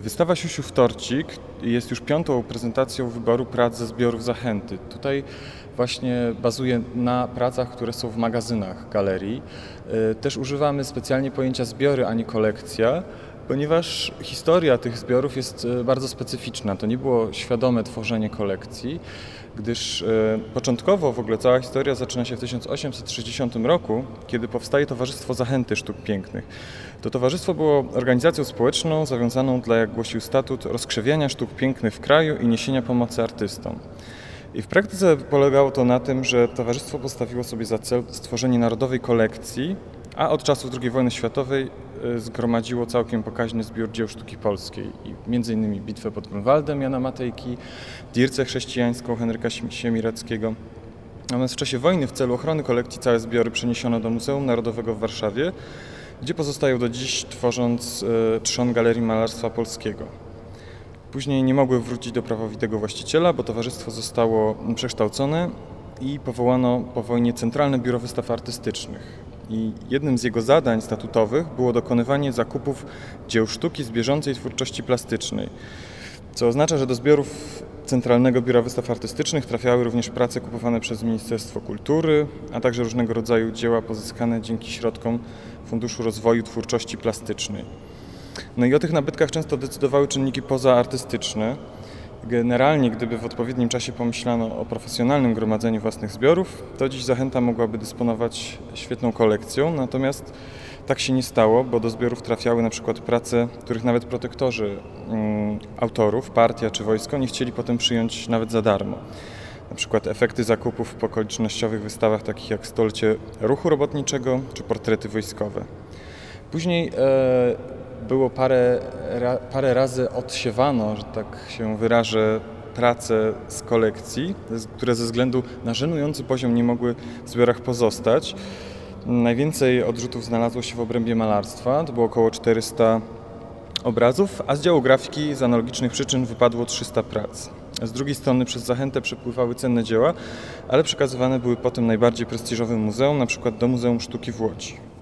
Wystawa Siusiu Wtorcik jest już piątą prezentacją wyboru prac ze zbiorów Zachęty. Tutaj właśnie bazuje na pracach, które są w magazynach galerii. Y, Też używamy specjalnie pojęcia zbiory, a nie kolekcja, ponieważ historia tych zbiorów jest y, bardzo specyficzna. To nie było świadome tworzenie kolekcji, gdyż y, początkowo w ogóle cała historia zaczyna się w 1860 roku, kiedy powstaje Towarzystwo Zachęty Sztuk Pięknych. To towarzystwo było organizacją społeczną zawiązaną dla, jak głosił statut, rozkrzewiania sztuk pięknych w kraju i niesienia pomocy artystom. I w praktyce polegało to na tym, że towarzystwo postawiło sobie za cel stworzenie narodowej kolekcji, a od czasów II wojny światowej y, zgromadziło całkiem pokaźny zbiór dzieł sztuki polskiej. Innymi Bitwę pod Grunwaldem Jana Matejki, Dircę chrześcijańską Henryka Siem- Siemireckiego. Natomiast w czasie wojny w celu ochrony kolekcji całe zbiory przeniesiono do Muzeum Narodowego w Warszawie, gdzie pozostają do dziś, tworząc y, trzon Galerii Malarstwa Polskiego. Później nie mogły wrócić do prawowitego właściciela, bo towarzystwo zostało przekształcone i powołano po wojnie Centralne Biuro Wystaw Artystycznych. I jednym z jego zadań statutowych było dokonywanie zakupów dzieł sztuki z bieżącej twórczości plastycznej, co oznacza, że do zbiorów Centralnego Biura Wystaw Artystycznych trafiały również prace kupowane przez Ministerstwo Kultury, a także różnego rodzaju dzieła pozyskane dzięki środkom Funduszu Rozwoju Twórczości Plastycznej. No i o tych nabytkach często decydowały czynniki pozaartystyczne. Generalnie, gdyby w odpowiednim czasie pomyślano o profesjonalnym gromadzeniu własnych zbiorów, to dziś Zachęta mogłaby dysponować świetną kolekcją, natomiast tak się nie stało, bo do zbiorów trafiały na przykład prace, których nawet protektorzy mm, autorów, partia czy wojsko nie chcieli potem przyjąć nawet za darmo. Na przykład efekty zakupów w okolicznościowych wystawach takich jak stolecie ruchu robotniczego czy portrety wojskowe. Później e, było parę, ra, parę razy odsiewano, że tak się wyrażę, prace z kolekcji, które ze względu na żenujący poziom nie mogły w zbiorach pozostać. Najwięcej odrzutów znalazło się w obrębie malarstwa, to było około 400 obrazów, a z działu grafiki z analogicznych przyczyn wypadło 300 prac. Z drugiej strony przez zachętę przepływały cenne dzieła, ale przekazywane były potem najbardziej prestiżowym muzeum, na przykład do Muzeum Sztuki w Łodzi.